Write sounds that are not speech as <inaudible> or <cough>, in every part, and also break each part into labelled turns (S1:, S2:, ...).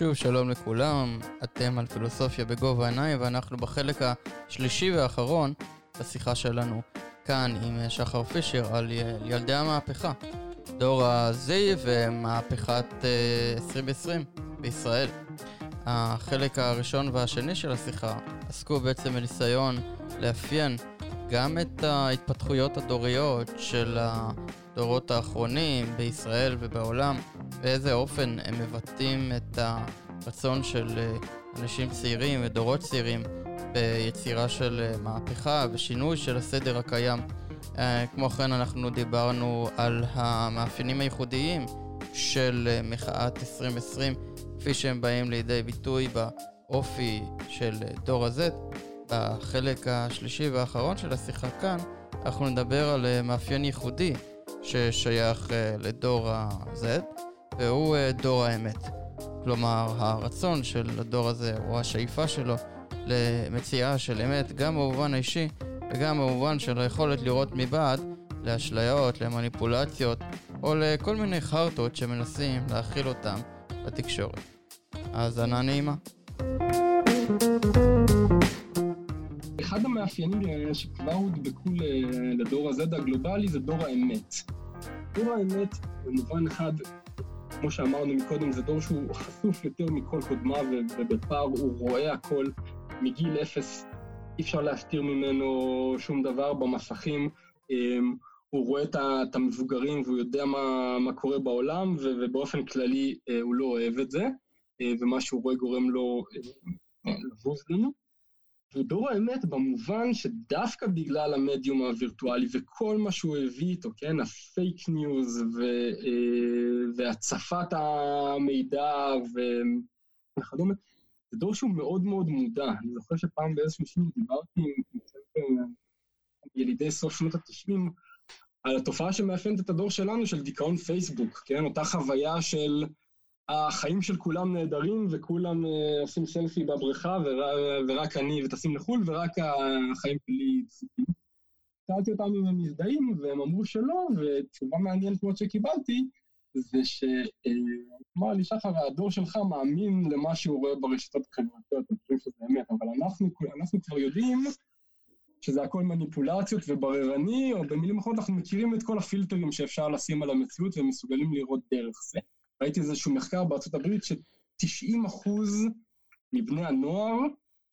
S1: שוב שלום לכולם, אתם על פילוסופיה בגובה העיניים ואנחנו בחלק השלישי והאחרון בשיחה שלנו כאן עם שחר פישר על ילדי המהפכה, דור ה-Z ומהפכת 2020 אה, בישראל. החלק הראשון והשני של השיחה עסקו בעצם בניסיון לאפיין גם את ההתפתחויות הדוריות של הדורות האחרונים בישראל ובעולם, באיזה אופן הם מבטאים את הרצון של אה, אנשים צעירים ודורות צעירים ביצירה של אה, מהפכה ושינוי של הסדר הקיים. אה, כמו כן אנחנו דיברנו על המאפיינים הייחודיים של מחאת 2020 כפי שהם באים לידי ביטוי באופי של דור ה-Z. בחלק השלישי והאחרון של השיחה כאן אנחנו נדבר על מאפיין ייחודי ששייך לדור ה-Z והוא דור האמת. כלומר, הרצון של הדור הזה, או השאיפה שלו, למציאה של אמת, גם במובן האישי וגם במובן של היכולת לראות מבעד לאשליות, למניפולציות, או לכל מיני חרטות שמנסים להכיל אותם בתקשורת. האזנה נעימה.
S2: אחד המאפיינים שכבר הודבקו לדור הזה הגלובלי זה דור האמת. דור האמת, במובן אחד, כמו שאמרנו מקודם, זה דור שהוא חשוף יותר מכל קודמיו ובפער הוא רואה הכל מגיל אפס, אי אפשר להסתיר ממנו שום דבר במסכים. אמ, הוא רואה את המבוגרים והוא יודע מה, מה קורה בעולם, ובאופן כללי אה, הוא לא אוהב את זה, אה, ומה שהוא רואה גורם לו אה, לבוז לנו. ודור האמת במובן שדווקא בגלל המדיום הווירטואלי וכל מה שהוא הביא איתו, כן, הפייק ניוז ו, אה, והצפת המידע וכדומה, זה דור שהוא מאוד מאוד מודע. אני זוכר שפעם באיזשהו שיעור דיברתי עם ילידי סוף שנות התשעים על התופעה שמאפיינת את הדור שלנו של דיכאון פייסבוק, כן, אותה חוויה של החיים של כולם נהדרים וכולם אה, עושים סלפי בבריכה ור, ורק אני וטסים לחו"ל ורק החיים שלי דפוקים. שאלתי אותם אם הם מזדהים והם אמרו שלא, ותשובה מעניינת מאוד שקיבלתי זה שאמר לי שחר, הדור שלך מאמין למה שהוא רואה ברשתות החברתיות, אני חושב שזה אמת, אבל אנחנו, אנחנו כבר יודעים שזה הכל מניפולציות ובררני, או במילים אחרות אנחנו מכירים את כל הפילטרים שאפשר לשים על המציאות ומסוגלים לראות דרך זה. ראיתי איזשהו מחקר בארצות הברית ש-90 אחוז מבני הנוער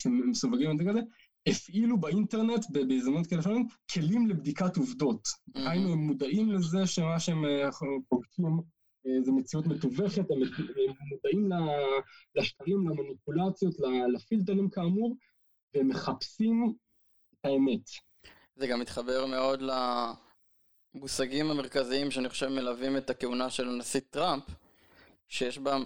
S2: שמסווגים את זה כזה, הפעילו באינטרנט, בהזדמנות כאלה שלנו, כלים לבדיקת עובדות. Mm-hmm. היינו, הם מודעים לזה שמה שהם אה, פוגשים אה, זה מציאות מתווכת, הם מודעים לשקרים, למניפולציות, לפילטרים כאמור, והם מחפשים את האמת.
S1: זה גם מתחבר מאוד למושגים המרכזיים שאני חושב מלווים את הכהונה של הנשיא טראמפ, שיש בה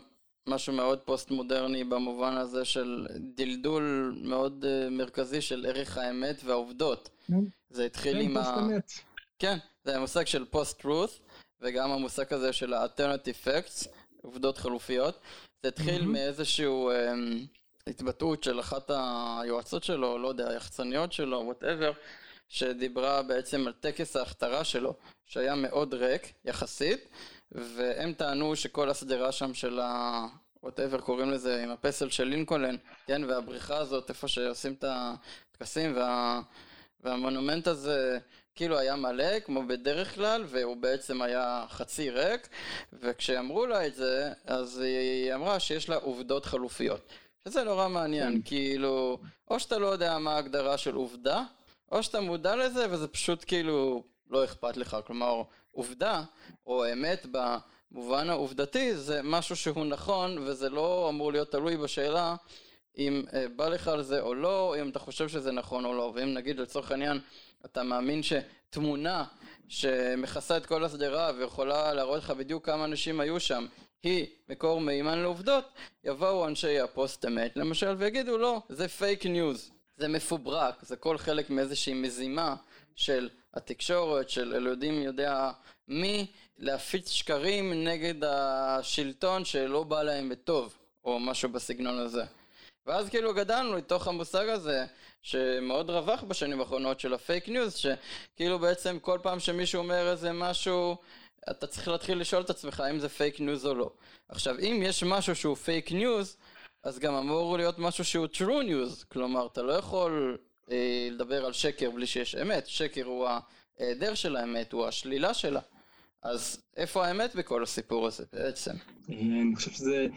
S1: משהו מאוד פוסט מודרני במובן הזה של דלדול מאוד אה, מרכזי של ערך האמת והעובדות. כן. זה התחיל כן, עם ה... כן, זה המושג של post truth וגם המושג הזה של ה-alternative facts, עובדות חלופיות. זה התחיל אהמ. מאיזשהו אממ, התבטאות של אחת היועצות שלו, לא יודע, היחצניות שלו, whatever, שדיברה בעצם על טקס ההכתרה שלו, שהיה מאוד ריק יחסית. והם טענו שכל השדרה שם של ה... whatever קוראים לזה, עם הפסל של לינקולן, כן, והבריכה הזאת, איפה שעושים את הטקסים, וה... והמונומנט הזה כאילו היה מלא, כמו בדרך כלל, והוא בעצם היה חצי ריק, וכשאמרו לה את זה, אז היא אמרה שיש לה עובדות חלופיות. שזה נורא מעניין, כן. כאילו, או שאתה לא יודע מה ההגדרה של עובדה, או שאתה מודע לזה וזה פשוט כאילו לא אכפת לך, כלומר עובדה או אמת במובן העובדתי זה משהו שהוא נכון וזה לא אמור להיות תלוי בשאלה אם אה, בא לך על זה או לא, אם אתה חושב שזה נכון או לא, ואם נגיד לצורך העניין אתה מאמין שתמונה שמכסה את כל השדרה ויכולה להראות לך בדיוק כמה אנשים היו שם היא מקור מהימן לעובדות, יבואו אנשי הפוסט אמת למשל ויגידו לא, זה פייק ניוז, זה מפוברק, זה כל חלק מאיזושהי מזימה של התקשורת, של אלוהים יודע מי, להפיץ שקרים נגד השלטון שלא בא להם בטוב, או משהו בסגנון הזה. ואז כאילו גדלנו לתוך המושג הזה, שמאוד רווח בשנים האחרונות של הפייק ניוז, שכאילו בעצם כל פעם שמישהו אומר איזה משהו אתה צריך להתחיל לשאול את עצמך האם זה פייק ניוז או לא. עכשיו, אם יש משהו שהוא פייק ניוז, אז גם אמור להיות משהו שהוא true news, כלומר, אתה לא יכול אה, לדבר על שקר בלי שיש אמת, שקר הוא ההיעדר של האמת, הוא השלילה שלה. אז איפה האמת בכל הסיפור הזה בעצם?
S2: אני חושב שזה,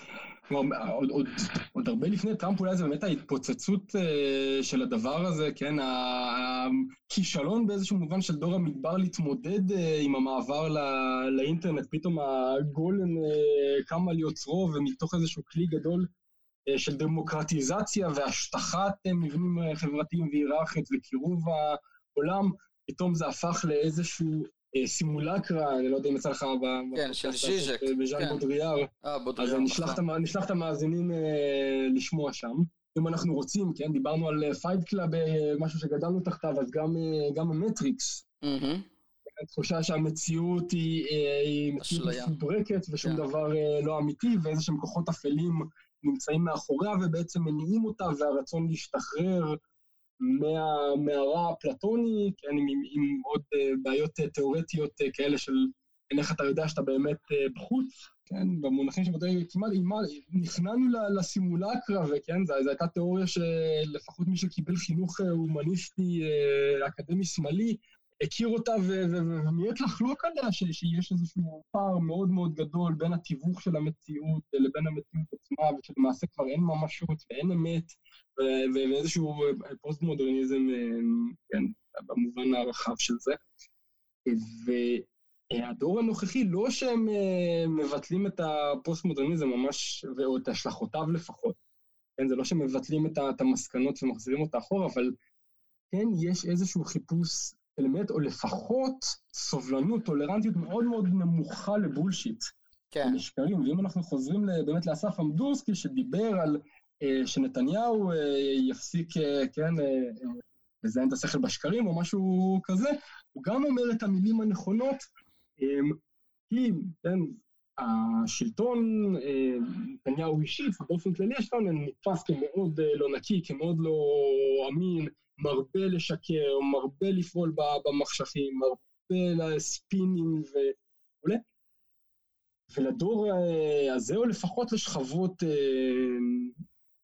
S2: כלומר, עוד, עוד, עוד הרבה לפני טראמפ אולי זה באמת ההתפוצצות אה, של הדבר הזה, כן, הכישלון באיזשהו מובן של דור המדבר להתמודד אה, עם המעבר לא, לאינטרנט, פתאום הגולם אה, קם על יוצרו ומתוך איזשהו כלי גדול של דמוקרטיזציה והשטחת אה, מבנים חברתיים והיררכיות וקירוב העולם, פתאום זה הפך לאיזשהו סימולקרה, אני לא יודע אם יצא לך
S1: כן, של ז'יז'ק,
S2: בז'אן
S1: כן.
S2: בודריאר,
S1: אה, בודריאר,
S2: אז נשלח את נשלח את המאזינים אה, לשמוע שם. אם אנחנו רוצים, כן, דיברנו על Fight Club, משהו שגדלנו תחתיו, אז גם, אה, גם המטריקס. התחושה שהמציאות היא, אה, היא מציאות. מפוברקת ושום
S1: כן.
S2: דבר אה, לא אמיתי, ואיזה שהם כוחות אפלים נמצאים מאחוריה ובעצם מניעים אותה, והרצון להשתחרר מהמערה הפלטוני, כן, עם, עם, עוד אה, בעיות אה, תיאורטיות אה, כאלה של אין איך אתה יודע שאתה באמת בחוץ, כן, במונחים שבתי כמעט נכנענו לסימולקרה, וכן, זו, הייתה תיאוריה שלפחות מי שקיבל חינוך הומניסטי אקדמי שמאלי, הכיר אותה ו- ו- ו- ומיעט לחלוק עליה, ש- שיש איזשהו פער מאוד מאוד גדול בין התיווך של המציאות לבין המציאות עצמה, ושלמעשה כבר אין ממשות ואין אמת, ואיזשהו פוסט-מודרניזם, אה, כן, במובן הרחב של זה. והדור הנוכחי, לא שהם אה, מבטלים את הפוסט-מודרניזם ממש, או את השלכותיו לפחות, כן, זה לא שהם מבטלים את ה- את המסקנות ומחזירים אותה אחורה, אבל כן, יש איזשהו חיפוש אמת, או לפחות סובלנות, טולרנטיות מאוד מאוד נמוכה לבולשיט.
S1: כן,
S2: לשקרים, ואם אנחנו חוזרים באמת לאסף אמדורסקי, שדיבר על אה, שנתניהו אה, יפסיק, אה, כן, אה, אה, לזיין את השכל בשקרים או משהו כזה, הוא גם אומר את המילים הנכונות, אה, כי, כן, השלטון, אה, נתניהו אישית, באופן כללי השלטון נתפס כמאוד אה, לא נקי, כמאוד לא אמין, מרבה לשקר, מרבה לפעול במחשכים, מרבה לספינים וכולי. ולדור אה, הזה, או לפחות לשכבות אה,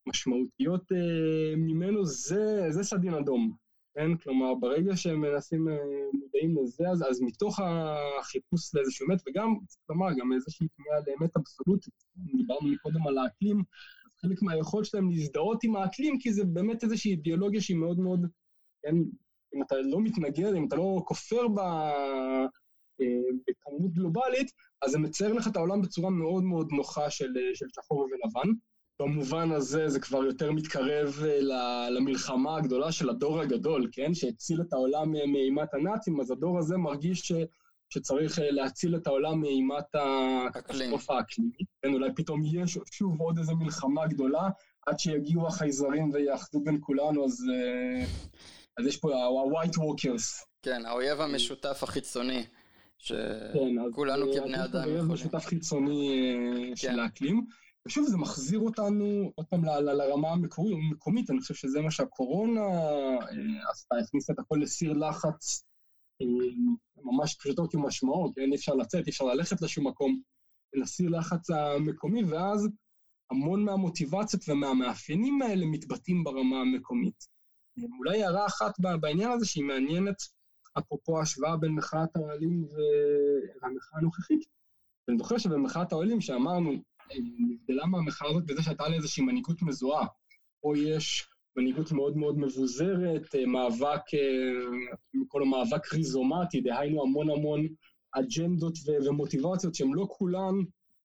S2: משמעותיות אה, ממנו, זה, זה סדין אדום. כן? כלומר, ברגע שהם מנסים, מודעים לזה, אז, אז מתוך החיפוש לאיזשהו אמת, וגם, צריך לומר, גם איזושהי תנועה לאמת אבסולוטית. דיברנו מקודם על האקלים, חלק מהיכולת שלהם להזדהות עם האקלים, כי זה באמת איזושהי אידיאולוגיה שהיא מאוד מאוד, כן, אם אתה לא מתנגד, אם אתה לא כופר ב... אה, בכמות גלובלית, אז זה מצייר לך את העולם בצורה מאוד מאוד נוחה של, אה, של שחור ולבן. במובן הזה זה כבר יותר מתקרב אה, למלחמה הגדולה של הדור הגדול, כן? שהציל את העולם מאימת הנאצים, אז הדור הזה מרגיש ש, שצריך אה, להציל את העולם מאימת הקטסטרופה האקלימית. כן, אולי פתאום יש שוב עוד איזו מלחמה גדולה, עד שיגיעו החייזרים ויאחדו בין כולנו, אז, אה, אז יש פה ה-white walkers.
S1: כן, האויב המשותף החיצוני, שכולנו
S2: אז,
S1: כבני
S2: אה,
S1: אדם
S2: יש פה
S1: יכולים.
S2: משותף חיצוני אה,
S1: כן.
S2: של האקלים. ושוב, זה מחזיר אותנו עוד פעם ל- ל- לרמה המקומית, אני חושב שזה מה שהקורונה אה, עשתה, הכניסה את הכל לסיר לחץ אה, ממש פשוטו כמשמעו, כן, אי אפשר לצאת, אי אפשר ללכת לשום מקום, לסיר לחץ המקומי, ואז המון מהמוטיבציות ומהמאפיינים האלה מתבטאים ברמה המקומית. אה, אולי הערה אחת בעניין הזה שהיא מעניינת, אפרופו ההשוואה בין מחאת האוהלים והמחאה הנוכחית. אני זוכר שבמחאת האוהלים שאמרנו, אה, נבדלה מהמחאה הזאת בזה שהייתה לה איזושהי מנהיגות מזוהה. פה יש מנהיגות מאוד מאוד מבוזרת, אה, מאבק, קוראים לו מאבק ריזומטי, דהיינו המון המון אג'נדות ו- ומוטיבציות שהן לא כולן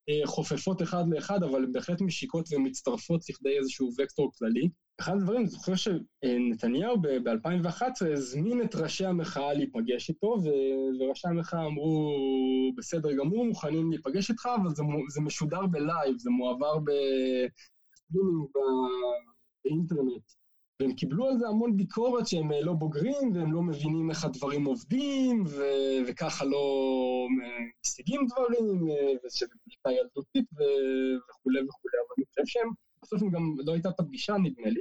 S2: אה, חופפות אחד לאחד, אבל בהחלט משיקות ומצטרפות לכדי איזשהו וקטור כללי. אחד הדברים, אני זוכר שנתניהו ב-2011 הזמין את ראשי המחאה להיפגש איתו, ו- וראשי המחאה אמרו, בסדר גמור, מוכנים להיפגש איתך, אבל זה, זה משודר בלייב, זה מועבר ב- באינטרנט. והם קיבלו על זה המון ביקורת שהם אה, לא בוגרים, והם לא מבינים איך הדברים עובדים, ו- וככה לא אה, משיגים דברים, אה, ושזו פגישה ילדותית ו- וכולי וכולי, אבל אני חושב שהם, בסוף הם גם, לא הייתה את הפגישה נדמה לי,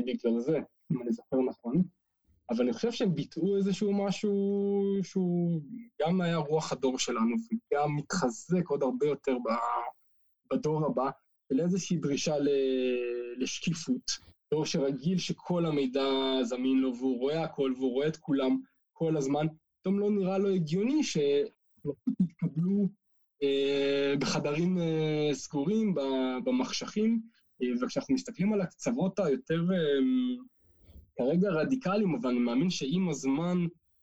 S2: בגלל זה, אם אני זוכר נכון. אבל אני חושב שהם ביטאו איזשהו משהו שהוא גם היה רוח הדור שלנו, וגם מתחזק עוד הרבה יותר בדור הבא, ולאיזושהי דרישה לשקיפות. דור שרגיל שכל המידע זמין לו, והוא רואה הכל, והוא רואה את כולם כל הזמן, פתאום לא נראה לו הגיוני שיתקבלו אה, בחדרים אה, סגורים, במחשכים, אה, וכשאנחנו מסתכלים על הקצוות היותר אה, כרגע רדיקליים, אבל אני מאמין שעם הזמן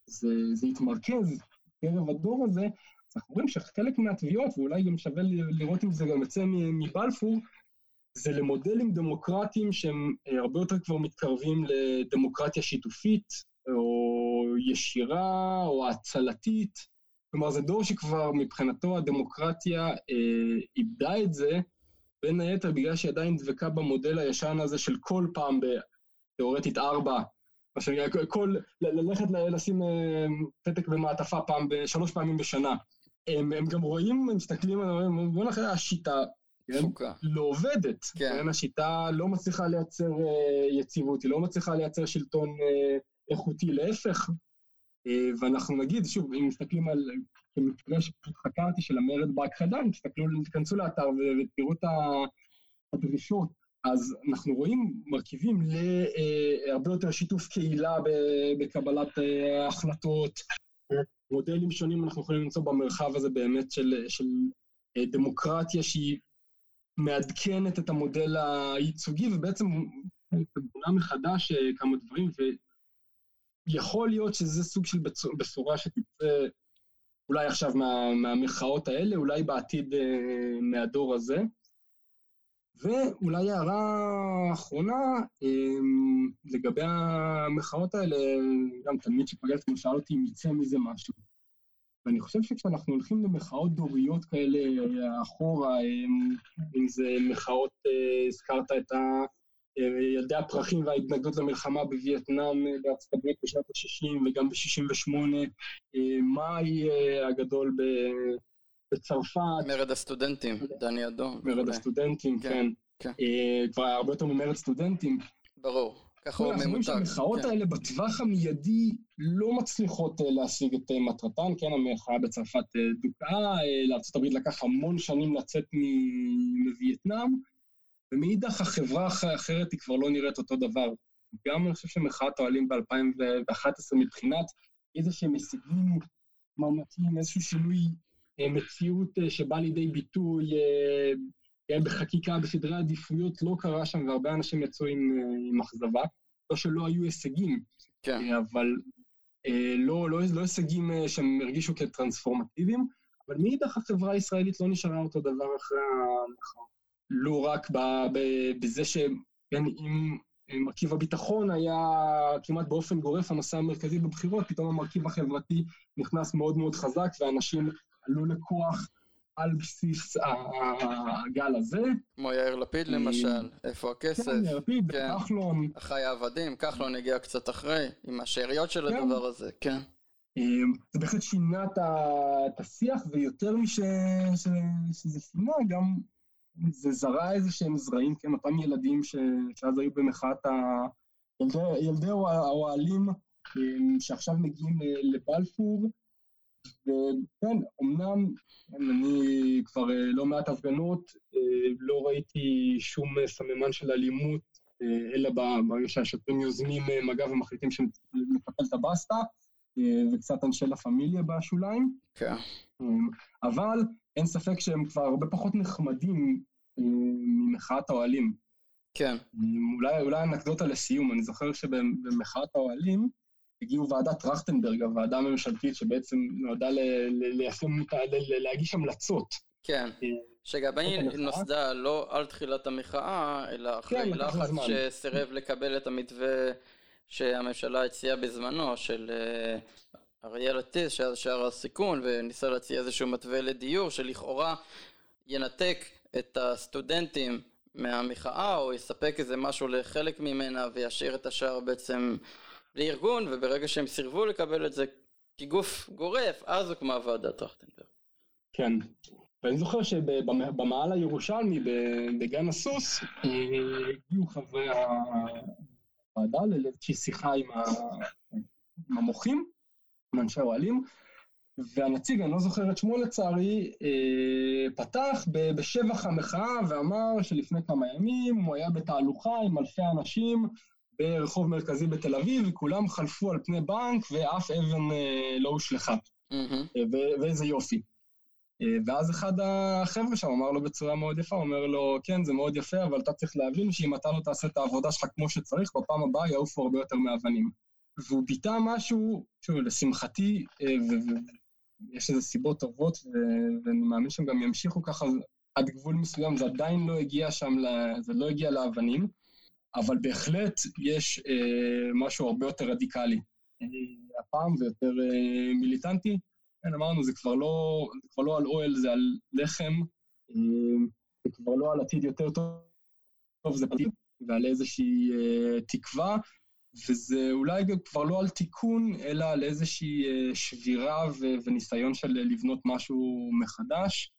S2: זה, זה יתמרכז בקרב הדור הזה, אנחנו רואים שחלק מהתביעות, ואולי גם שווה לראות אם זה גם יוצא מבלפור, זה למודלים דמוקרטיים שהם אה, הרבה יותר כבר מתקרבים לדמוקרטיה שיתופית, או ישירה, או הצלתית. כלומר, זה דור שכבר מבחינתו הדמוקרטיה אה, איבדה את זה, בין היתר בגלל שהיא עדיין דבקה במודל הישן הזה של כל פעם, תיאורטית ארבע, מה שנקרא, כל, ללכת לשים אה, פתק במעטפה פעם, שלוש פעמים בשנה. הם, הם גם רואים, הם מסתכלים, בוא נראה, השיטה כן? לא עובדת. כן. כן. השיטה לא מצליחה לייצר uh, יציבות, היא לא מצליחה לייצר שלטון uh, איכותי, להפך. Uh, ואנחנו נגיד, שוב, אם מסתכלים על, כמקרה שפשוט חקרתי של המרד בהכחדה, תסתכלו, תיכנסו לאתר ותראו את הדרישות. אז אנחנו רואים מרכיבים להרבה יותר שיתוף קהילה בקבלת החלטות, מודלים שונים אנחנו יכולים למצוא במרחב הזה באמת של, של דמוקרטיה שהיא מעדכנת את המודל הייצוגי, ובעצם בונה מחדש אה, כמה דברים, ויכול להיות שזה סוג של בשורה שתצא אולי עכשיו מה, מהמחאות האלה, אולי בעתיד אה, מהדור הזה. ואולי הערה אחרונה, אה, לגבי המחאות האלה, גם תלמיד שפגשתי שאל אותי אם יצא מזה משהו. ואני חושב שכשאנחנו הולכים למחאות דוריות כאלה אחורה, אם זה מחאות, אה, הזכרת את ה... אה, ילדי הפרחים וההתנגדות למלחמה בווייטנאם אה, בארצות הברית בשנת ה-60 וגם ב-68, מאי הגדול בצרפת.
S1: מרד הסטודנטים, דני אדום.
S2: מרד הסטודנטים, כן. כן. כבר הרבה יותר ממרד סטודנטים.
S1: ברור. ככה הוא
S2: ממותג. אנחנו רואים שהמחאות כן. האלה בטווח המיידי לא מצליחות אה, להשיג את אה, מטרתן, כן, המחאה בצרפת אה, דוכאה, לארה"ב לקח המון שנים לצאת מווייטנאם, ומאידך החברה האחרת היא כבר לא נראית אותו דבר. גם אני חושב שמחאת האוהלים ב-2011 מבחינת איזה שהם הישגים ממשיים, איזשהו שינוי מציאות שבא לידי ביטוי כן, בחקיקה, בסדרי עדיפויות, לא קרה שם, והרבה אנשים יצאו עם, עם אכזבה. לא שלא היו הישגים, כן. אבל אה, לא, לא, לא הישגים אה, שהם הרגישו כטרנספורמטיביים, אבל מאידך החברה הישראלית לא נשארה אותו דבר אחרי המחאות. לא רק ב, ב, בזה שאם מרכיב הביטחון היה כמעט באופן גורף הנושא המרכזי בבחירות, פתאום המרכיב החברתי נכנס מאוד מאוד חזק, ואנשים עלו לכוח על בסיס הגל הזה.
S1: כמו יאיר לפיד למשל, איפה הכסף?
S2: כן, יאיר לפיד, כן. כחלון.
S1: אחי העבדים, כחלון הגיע קצת אחרי, עם השאריות של כן. הדבר הזה, כן.
S2: אמ, זה בהחלט שינה את השיח, ויותר משזה שינה, גם זה זרע איזה שהם זרעים, כן, אותם ילדים שאז היו במחאת ה... ילדי האוהלים אמ, שעכשיו מגיעים לבלפור, וכן, אמנם אני כבר אה, לא מעט הפגנות, אה, לא ראיתי שום סממן של אלימות, אה, אלא ברגע שהשוטרים יוזמים מגע ומחליטים שהם לקפל את הבסטה, וקצת אנשי לה פמיליה בשוליים.
S1: כן.
S2: אבל אין ספק שהם כבר הרבה פחות נחמדים ממחאת האוהלים.
S1: כן.
S2: אולי, אולי אנקדוטה לסיום, אני זוכר שבמחאת האוהלים, הגיעו ועדת טרכטנברג, הוועדה הממשלתית שבעצם נועדה ליישם, להגיש המלצות.
S1: כן, אה, שגם היא נוסדה לא על תחילת המחאה, אלא אחרי כן, לחץ שסירב לקבל את המתווה שהממשלה הציעה בזמנו, של אה, אריאל אטיס, שהיה שער הסיכון, וניסה להציע איזשהו מתווה לדיור, שלכאורה ינתק את הסטודנטים מהמחאה, או יספק איזה משהו לחלק ממנה, וישאיר את השאר בעצם לארגון, וברגע שהם סירבו לקבל את זה כגוף גורף, אז הוקמה ועדת טרכטנברג.
S2: כן, ואני זוכר שבמעל הירושלמי, בגן הסוס, הגיעו חברי הוועדה לאיזושהי שיחה עם המוחים, עם אנשי האוהלים, והנציג, אני לא זוכר את שמו לצערי, אה, פתח בשבח המחאה ואמר שלפני כמה ימים הוא היה בתהלוכה עם אלפי אנשים ברחוב מרכזי בתל אביב, וכולם חלפו על פני בנק ואף אבן אה, לא הושלכה. Mm-hmm. ואיזה יופי. ואז אחד החבר'ה שם אמר לו בצורה מאוד יפה, הוא אומר לו, כן, זה מאוד יפה, אבל אתה צריך להבין שאם אתה לא תעשה את העבודה שלך כמו שצריך, בפעם הבאה יעופו הרבה יותר מאבנים. והוא ביטא משהו, שוב, לשמחתי, יש לזה סיבות טובות, ואני מאמין שהם גם ימשיכו ככה עד גבול מסוים, זה עדיין לא הגיע שם, זה לא הגיע לאבנים, אבל בהחלט יש אה, משהו הרבה יותר רדיקלי. אה, הפעם זה יותר אה, מיליטנטי. כן, אמרנו, זה כבר לא, זה כבר לא על אוהל, זה על לחם, אה, זה כבר לא על עתיד יותר טוב, טוב זה עתיד, ועל איזושהי תקווה, וזה אולי כבר לא על תיקון, אלא על איזושהי שבירה וניסיון של לבנות משהו מחדש.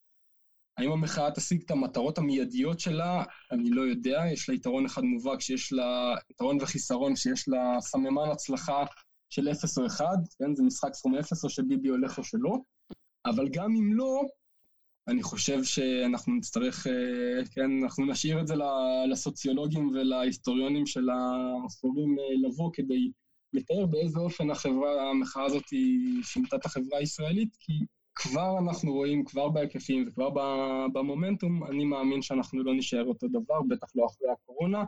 S2: האם המחאה תשיג את המטרות המיידיות שלה? אני לא יודע. יש לה יתרון אחד מובהק, שיש לה יתרון וחיסרון, שיש לה סממן הצלחה של 0 או 1, כן? זה משחק סכום 0 או שביבי הולך או שלא. אבל גם אם לא, אני חושב שאנחנו נצטרך, אה, כן, אנחנו נשאיר את זה לסוציולוגים ולהיסטוריונים של העשורים אה, לבוא כדי לתאר באיזה אופן החברה, המחאה הזאת שינתה את החברה הישראלית, כי כבר אנחנו רואים, כבר בהיקפים וכבר במומנטום, אני מאמין שאנחנו לא נשאר אותו דבר, בטח לא אחרי הקורונה,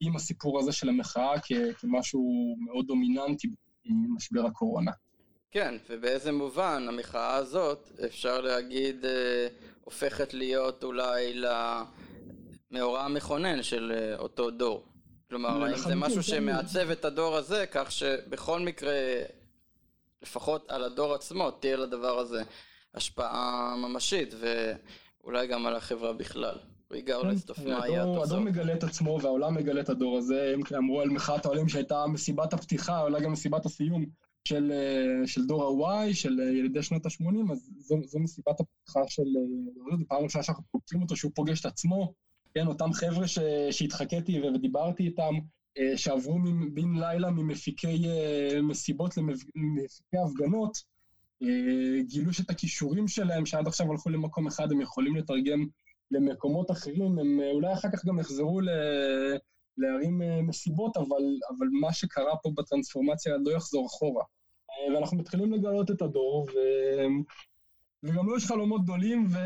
S2: עם הסיפור הזה של המחאה כמשהו מאוד דומיננטי במשבר הקורונה.
S1: כן, ובאיזה מובן המחאה הזאת, אפשר להגיד, אה, הופכת להיות אולי למאורע המכונן של אה, אותו דור. כלומר, האם זה משהו כן. שמעצב את הדור הזה, כך שבכל מקרה, לפחות על הדור עצמו, תהיה לדבר הזה השפעה ממשית, ואולי גם על החברה בכלל. ריגרלס
S2: כן, מה יהיה התוצאות. הדור מגלה את עצמו והעולם מגלה את הדור הזה, הם אמרו על מחאת העולים שהייתה מסיבת הפתיחה, אולי גם מסיבת הסיום של, אה, של דור ה-Y, של אה, ילידי שנות ה-80, אז זו, זו מסיבת הפתיחה של... אה, זו פעם ראשונה שאנחנו פוגשים אותו, שהוא פוגש את עצמו, כן, אותם חבר'ה ש, שהתחקיתי ודיברתי איתם, שעברו בן לילה ממפיקי מסיבות למפיקי הפגנות, גילו שאת הכישורים שלהם, שעד עכשיו הלכו למקום אחד, הם יכולים לתרגם למקומות אחרים, הם אולי אחר כך גם יחזרו ל... להרים אה, מסיבות, אבל, אבל מה שקרה פה בטרנספורמציה לא יחזור אחורה. אה, ואנחנו מתחילים לגלות את הדור, ו... וגם לו יש חלומות גדולים, ו...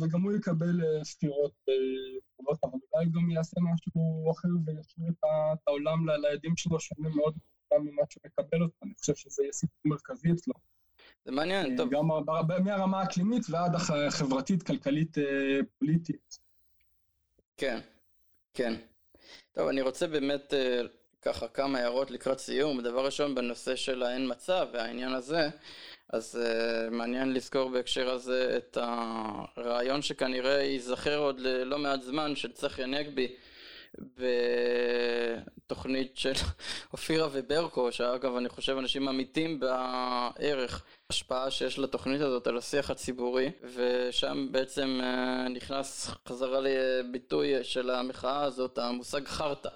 S2: וגם הוא יקבל אה, סתירות אבל אולי גם יעשה משהו אחר וישאיר את העולם לידים שלו שונה מאוד ממה שהוא מקבל אותו. אני חושב שזה יהיה סיפור מרכזי אצלו.
S1: זה מעניין, טוב.
S2: גם מהרמה האקלימית ועד החברתית, כלכלית, פוליטית.
S1: כן, כן. טוב, אני רוצה באמת אה, ככה כמה הערות לקראת סיום. דבר ראשון, בנושא של האין מצב והעניין הזה, אז uh, מעניין לזכור בהקשר הזה את הרעיון שכנראה ייזכר עוד ללא מעט זמן של צחי הנגבי בתוכנית של <laughs> אופירה וברקו, שאגב אני חושב אנשים אמיתים בערך השפעה שיש לתוכנית הזאת על השיח הציבורי, ושם בעצם uh, נכנס חזרה לביטוי של המחאה הזאת, המושג חרטא,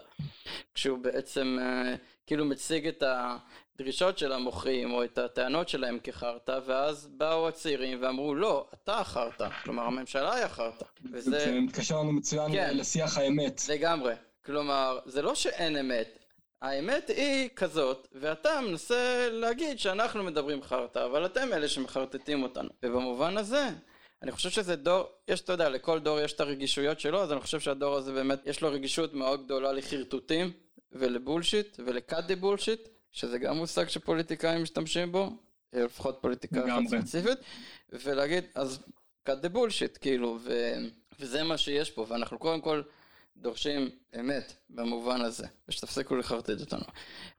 S1: כשהוא בעצם uh, כאילו מציג את הדרישות של המוכרים או את הטענות שלהם כחרטא, ואז באו הצעירים ואמרו לא, אתה החרטא, כלומר הממשלה היא החרטא.
S2: וזה... זה מתקשר לנו מצוין כן, לשיח האמת.
S1: לגמרי. כלומר, זה לא שאין אמת, האמת היא כזאת, ואתה מנסה להגיד שאנחנו מדברים חרטא, אבל אתם אלה שמחרטטים אותנו. ובמובן הזה, אני חושב שזה דור, יש, אתה יודע, לכל דור יש את הרגישויות שלו, אז אני חושב שהדור הזה באמת, יש לו רגישות מאוד גדולה לחרטוטים ולבולשיט ולקאט דה בולשיט, שזה גם מושג שפוליטיקאים משתמשים בו, לפחות פוליטיקה אחת ספציפית, ולהגיד, אז קאט דה בולשיט, כאילו, ו, וזה מה שיש פה, ואנחנו קודם כל דורשים אמת במובן הזה, ושתפסיקו לחרטט אותנו.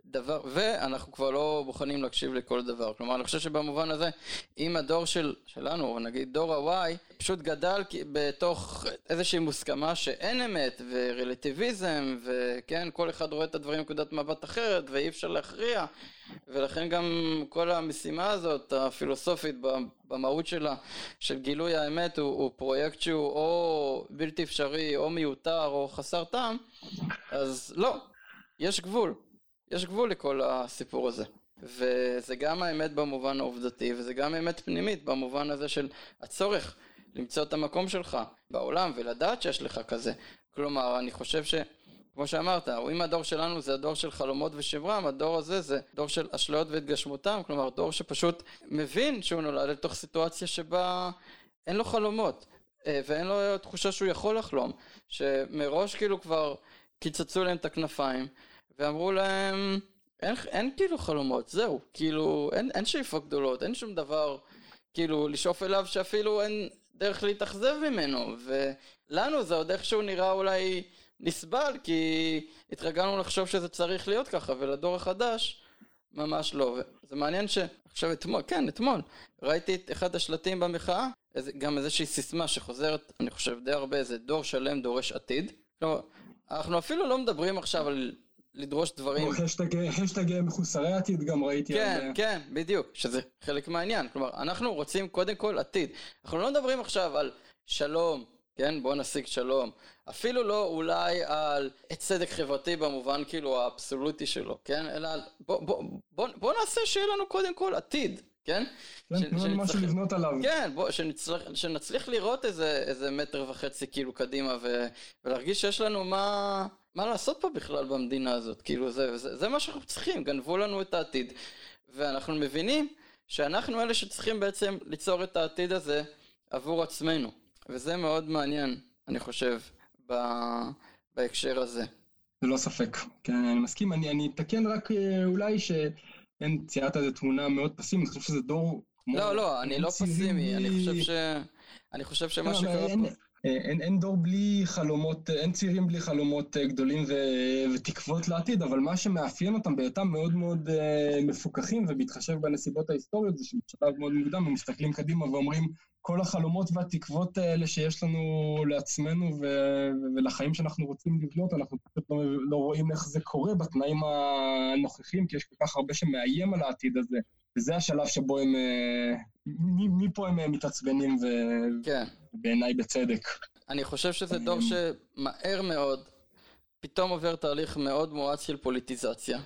S1: דבר, ואנחנו כבר לא מוכנים להקשיב לכל דבר. כלומר, אני חושב שבמובן הזה, אם הדור של, שלנו, נגיד דור ה-Y, פשוט גדל בתוך איזושהי מוסכמה שאין אמת, ורלטיביזם, וכן, כל אחד רואה את הדברים מנקודת מבט אחרת, ואי אפשר להכריע, ולכן גם כל המשימה הזאת, הפילוסופית, במהות שלה, של גילוי האמת, הוא, הוא פרויקט שהוא או בלתי אפשרי, או מיותר, או חסר טעם, אז לא, יש גבול. יש גבול לכל הסיפור הזה. וזה גם האמת במובן העובדתי, וזה גם אמת פנימית במובן הזה של הצורך למצוא את המקום שלך בעולם ולדעת שיש לך כזה. כלומר, אני חושב ש... כמו שאמרת, אם הדור שלנו זה הדור של חלומות ושברם, הדור הזה זה דור של אשליות והתגשמותם, כלומר דור שפשוט מבין שהוא נולד לתוך סיטואציה שבה אין לו חלומות, אה, ואין לו תחושה שהוא יכול לחלום, שמראש כאילו כבר קיצצו להם את הכנפיים, ואמרו להם, אין, אין כאילו חלומות, זהו, כאילו, אין, אין שאיפות גדולות, אין שום דבר כאילו לשאוף אליו שאפילו אין דרך להתאכזב ממנו, ולנו זה עוד איכשהו נראה אולי נסבל, כי התרגלנו לחשוב שזה צריך להיות ככה, ולדור החדש ממש לא. זה מעניין שעכשיו אתמול, כן, אתמול, ראיתי את אחד השלטים במחאה, גם איזושהי סיסמה שחוזרת, אני חושב די הרבה, איזה דור שלם דורש עתיד. כלומר, אנחנו אפילו לא מדברים עכשיו על לדרוש דברים...
S2: או השטג מחוסרי עתיד גם ראיתי.
S1: כן, על... כן, בדיוק, שזה חלק מהעניין. כלומר, אנחנו רוצים קודם כל עתיד. אנחנו לא מדברים עכשיו על שלום, כן, בוא נשיג שלום. אפילו לא אולי על צדק חברתי במובן כאילו האבסולוטי שלו, כן? אלא על בוא, בוא, בוא, בוא נעשה שיהיה לנו קודם כל עתיד, כן?
S2: כן, משהו לבנות עליו.
S1: כן, בוא, שנצליח, שנצליח לראות איזה, איזה מטר וחצי כאילו קדימה ו, ולהרגיש שיש לנו מה, מה לעשות פה בכלל במדינה הזאת, כאילו זה, זה, זה מה שאנחנו צריכים, גנבו לנו את העתיד. ואנחנו מבינים שאנחנו אלה שצריכים בעצם ליצור את העתיד הזה עבור עצמנו. וזה מאוד מעניין, אני חושב, ב... בהקשר הזה.
S2: ללא ספק, כן, אני מסכים. אני, אני אתקן רק אה, אולי שאין ציירת איזה תמונה מאוד פסימית, אני חושב שזה דור.
S1: לא, לא, אני לא פסימי, אני חושב ש... אני חושב שמה לא, שקרה פה...
S2: אה, אין, אין דור בלי חלומות, אה, אין צעירים בלי חלומות אה, גדולים ו, ותקוות לעתיד, אבל מה שמאפיין אותם בהיותם מאוד מאוד מפוקחים ובהתחשב בנסיבות ההיסטוריות זה שבשלב מאוד מוקדם הם מסתכלים קדימה ואומרים כל החלומות והתקוות האלה שיש לנו לעצמנו ו, ולחיים שאנחנו רוצים לבנות, אנחנו פשוט לא, לא רואים איך זה קורה בתנאים הנוכחים, כי יש כל כך הרבה שמאיים על העתיד הזה. וזה השלב שבו הם, מפה הם מתעצבנים, ובעיניי כן. בצדק.
S1: אני חושב שזה דור שמהר מאוד פתאום עובר תהליך מאוד מואץ של פוליטיזציה.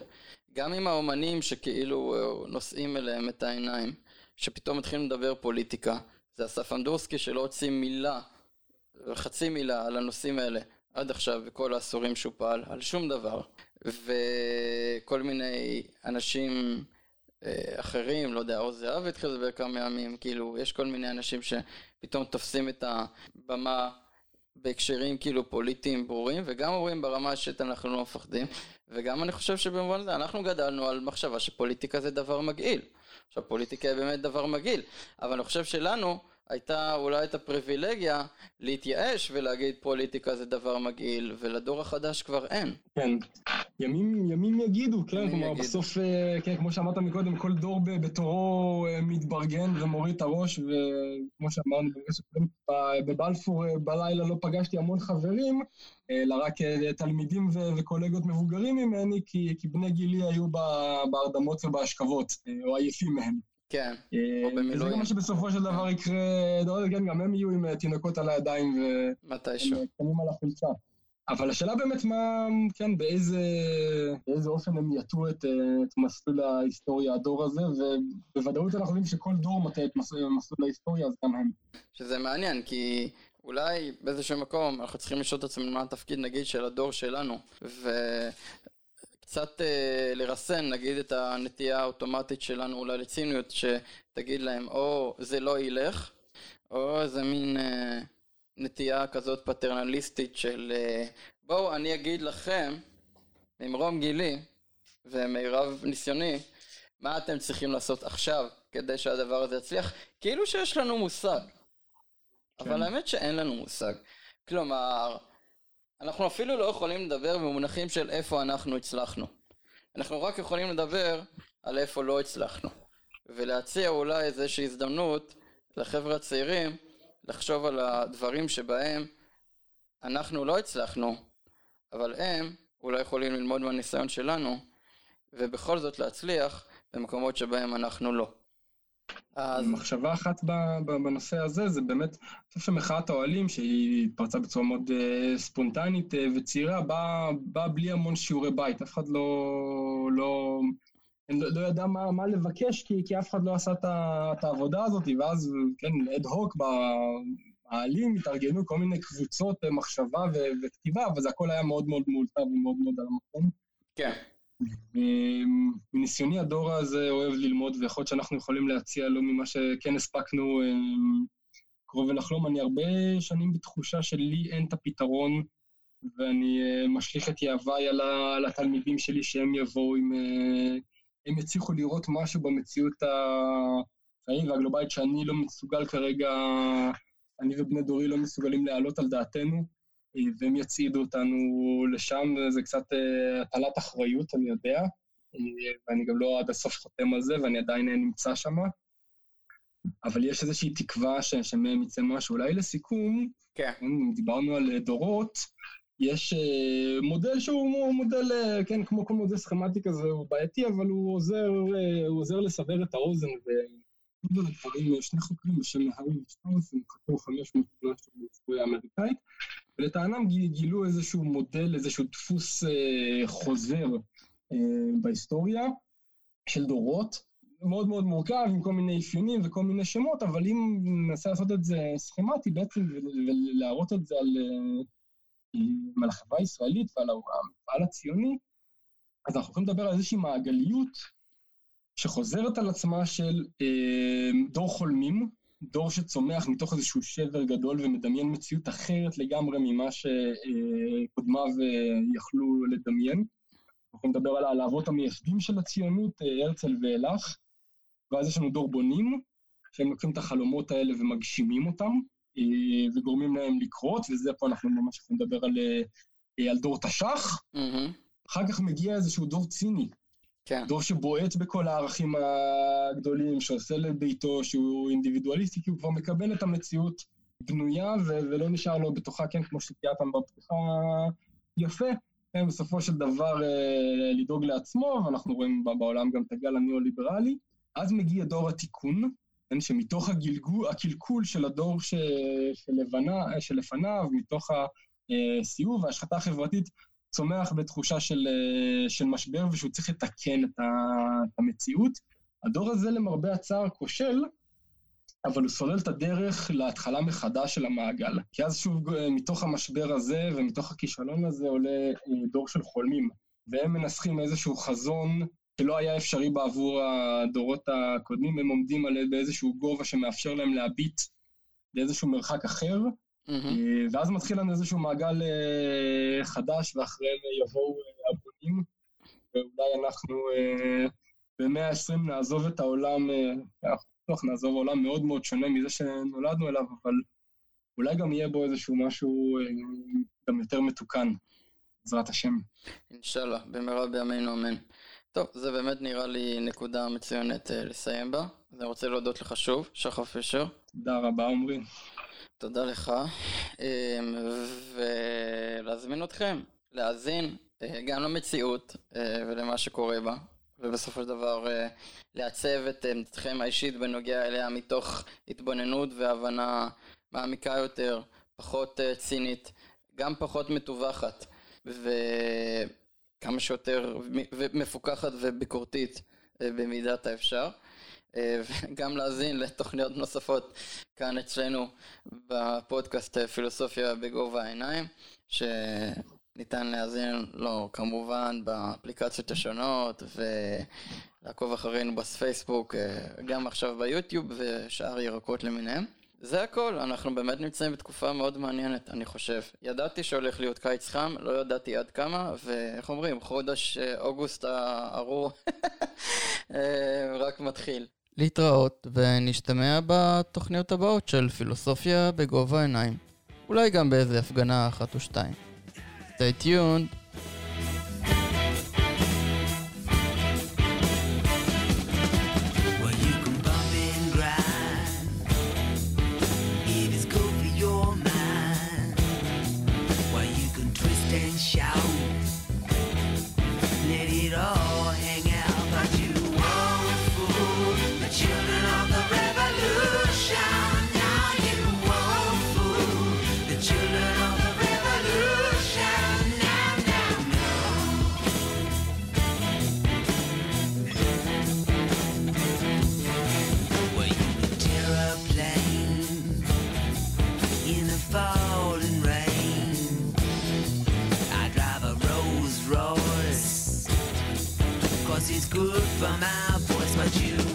S1: גם עם האומנים שכאילו נושאים אליהם את העיניים, שפתאום מתחילים לדבר פוליטיקה. זה אסף אמדורסקי שלא הוציא מילה, חצי מילה על הנושאים האלה עד עכשיו, בכל העשורים שהוא פעל, על שום דבר. וכל מיני אנשים אה, אחרים, לא יודע, עוז זהב התחיל לדבר כמה ימים, כאילו, יש כל מיני אנשים שפתאום תופסים את הבמה בהקשרים כאילו פוליטיים ברורים, וגם אומרים ברמה שאנחנו לא מפחדים, וגם אני חושב שבמובן הזה אנחנו גדלנו על מחשבה שפוליטיקה זה דבר מגעיל. עכשיו פוליטיקה היא באמת דבר מגעיל, אבל אני חושב שלנו הייתה אולי את הפריבילגיה להתייאש ולהגיד פוליטיקה זה דבר מגעיל, ולדור החדש כבר אין.
S2: כן, ימים, ימים יגידו, כן, כלומר יגידו. בסוף, אה, כן, כמו שאמרת מקודם, כל דור בתורו אה, מתברגן ומוריד את הראש, וכמו שאמרנו בבלפור אה, בלילה לא פגשתי המון חברים, אלא רק תלמידים וקולגות מבוגרים ממני, כי, כי בני גילי היו בהרדמות ובהשכבות, או עייפים מהם.
S1: כן, או במילואים.
S2: זה מה שבסופו של דבר יקרה, כן, גם הם יהיו עם תינוקות על הידיים
S1: מתישהו.
S2: וקטנים על החולצה. אבל השאלה באמת מה, כן, באיזה, באיזה אופן הם יטו את, את מסלול ההיסטוריה, הדור הזה, ובוודאות אנחנו יודעים שכל דור מטה את מסלול, מסלול ההיסטוריה, אז גם הם.
S1: שזה מעניין, כי אולי באיזשהו מקום אנחנו צריכים לשאול את עצמנו מה התפקיד, נגיד, של הדור שלנו, וקצת אה, לרסן, נגיד, את הנטייה האוטומטית שלנו אולי לציניות, שתגיד להם, או זה לא ילך, או איזה מין... אה, נטייה כזאת פטרנליסטית של אה, בואו אני אגיד לכם ממרום גילי ומירב ניסיוני מה אתם צריכים לעשות עכשיו כדי שהדבר הזה יצליח? כאילו שיש לנו מושג. כן. אבל האמת שאין לנו מושג. כלומר אנחנו אפילו לא יכולים לדבר במונחים של איפה אנחנו הצלחנו. אנחנו רק יכולים לדבר על איפה לא הצלחנו. ולהציע אולי איזושהי הזדמנות לחבר'ה הצעירים לחשוב על הדברים שבהם אנחנו לא הצלחנו, אבל הם אולי יכולים ללמוד מהניסיון שלנו, ובכל זאת להצליח במקומות שבהם אנחנו לא.
S2: אז... מחשבה אחת בנושא הזה זה באמת, אני חושב שמחאת האוהלים שהיא התפרצה בצורה מאוד uh, ספונטנית uh, וצעירה באה בא בלי המון שיעורי בית, אף אחד לא, לא לא, לא ידע מה, מה לבקש, כי, כי אף אחד לא עשה את, את העבודה הזאת, ואז, כן, אד הוק במעלים התארגנו כל מיני קבוצות מחשבה ו, וכתיבה, אבל זה הכל היה מאוד מאוד מאולתר ומאוד מאוד על המקום.
S1: כן.
S2: מניסיוני הדור הזה אוהב ללמוד, ויכול להיות שאנחנו יכולים להציע לו ממה שכן הספקנו קרוב ולחלום. אני הרבה שנים בתחושה שלי אין את הפתרון, ואני משליך את יהביי על התלמידים שלי שהם יבואו עם... הם יצליחו לראות משהו במציאות החיים והגלובלית שאני לא מסוגל כרגע, אני ובני דורי לא מסוגלים להעלות על דעתנו, והם יצעידו אותנו לשם, זה קצת אה, הטלת אחריות, אני יודע, ואני גם לא עד הסוף חותם על זה, ואני עדיין נמצא שם. אבל יש איזושהי תקווה שמהם יצא משהו. אולי לסיכום,
S1: כן.
S2: דיברנו על דורות, יש אה, מודל שהוא מודל, אה, כן, כמו כל מודל סכמטי כזה, הוא בעייתי, אבל הוא עוזר, אה, הוא עוזר לסבר את האוזן. ודברים, שני חוקרים בשם הארי ושטאוס, הם חקרו 500 שנה של היסטוריה האמריקאית, ולטענם גילו איזשהו מודל, איזשהו דפוס חוזר בהיסטוריה של דורות, מאוד מאוד מורכב, עם כל מיני אפיונים וכל מיני שמות, אבל אם ננסה לעשות את זה סכמטי בעצם, ולהראות את זה על... על החברה הישראלית ועל המפעל הציוני, אז אנחנו יכולים לדבר על איזושהי מעגליות שחוזרת על עצמה של אה, דור חולמים, דור שצומח מתוך איזשהו שבר גדול ומדמיין מציאות אחרת לגמרי ממה שקודמיו אה, יכלו לדמיין. אנחנו יכולים לדבר על האבות המייסדים של הציונות, אה, הרצל ואילך, ואז יש לנו דור בונים, שהם לוקחים את החלומות האלה ומגשימים אותם, וגורמים להם לקרות, וזה פה אנחנו ממש יכולים לדבר על, אה, על דור תש"ח. Mm-hmm. אחר כך מגיע איזשהו דור ציני.
S1: כן.
S2: דור שבועט בכל הערכים הגדולים, שעושה לביתו, שהוא אינדיבידואליסטי, כי הוא כבר מקבל את המציאות בנויה, ו- ולא נשאר לו בתוכה, כן, כמו שתיארת בפתיחה יפה, כן, בסופו של דבר אה, לדאוג לעצמו, ואנחנו רואים בעולם גם את הגל הניאו-ליברלי. אז מגיע דור התיקון, כן, שמתוך הגלגול, הקלקול של הדור ש, שלבנה, שלפניו, מתוך הסיאוב וההשחתה החברתית, צומח בתחושה של, של משבר ושהוא צריך לתקן את המציאות. הדור הזה למרבה הצער כושל, אבל הוא סולל את הדרך להתחלה מחדש של המעגל. כי אז שוב, מתוך המשבר הזה ומתוך הכישלון הזה עולה דור של חולמים, והם מנסחים איזשהו חזון שלא היה אפשרי בעבור הדורות הקודמים, הם עומדים על באיזשהו גובה שמאפשר להם להביט לאיזשהו מרחק אחר, mm-hmm. ואז מתחיל לנו איזשהו מעגל אה, חדש, ואחריהם יבואו אה, הבונים, ואולי אנחנו במאה ה-20 נעזוב את העולם, אנחנו בטוח נעזוב עולם מאוד מאוד שונה מזה שנולדנו אליו, אבל אולי גם יהיה בו איזשהו משהו גם יותר מתוקן, בעזרת השם.
S1: אינשאללה, במהרה בימינו אמן. טוב, זה באמת נראה לי נקודה מצוינת uh, לסיים בה. אז אני רוצה להודות לך שוב, שחר פישר.
S2: תודה רבה, עמרי.
S1: תודה לך, אמ, ולהזמין אתכם להאזין uh, גם למציאות uh, ולמה שקורה בה, ובסופו של דבר לעצב את עמדתכם האישית בנוגע אליה מתוך התבוננות והבנה מעמיקה יותר, פחות צינית, גם פחות מטווחת. ו... כמה שיותר מפוקחת וביקורתית אה, במידת האפשר. אה, <laughs> וגם להאזין לתוכניות נוספות כאן אצלנו בפודקאסט אה, פילוסופיה בגובה העיניים, שניתן להאזין לו כמובן באפליקציות השונות ולעקוב אחרינו בפייסבוק, גם עכשיו ביוטיוב ושאר ירקות למיניהם. זה הכל, אנחנו באמת נמצאים בתקופה מאוד מעניינת, אני חושב. ידעתי שהולך להיות קיץ חם, לא ידעתי עד כמה, ואיך אומרים, חודש אה, אוגוסט הארור <laughs> אה, רק מתחיל. להתראות, ונשתמע בתוכניות הבאות של פילוסופיה בגובה העיניים. אולי גם באיזה הפגנה אחת או שתיים. stay tuned.
S3: For my voice, but you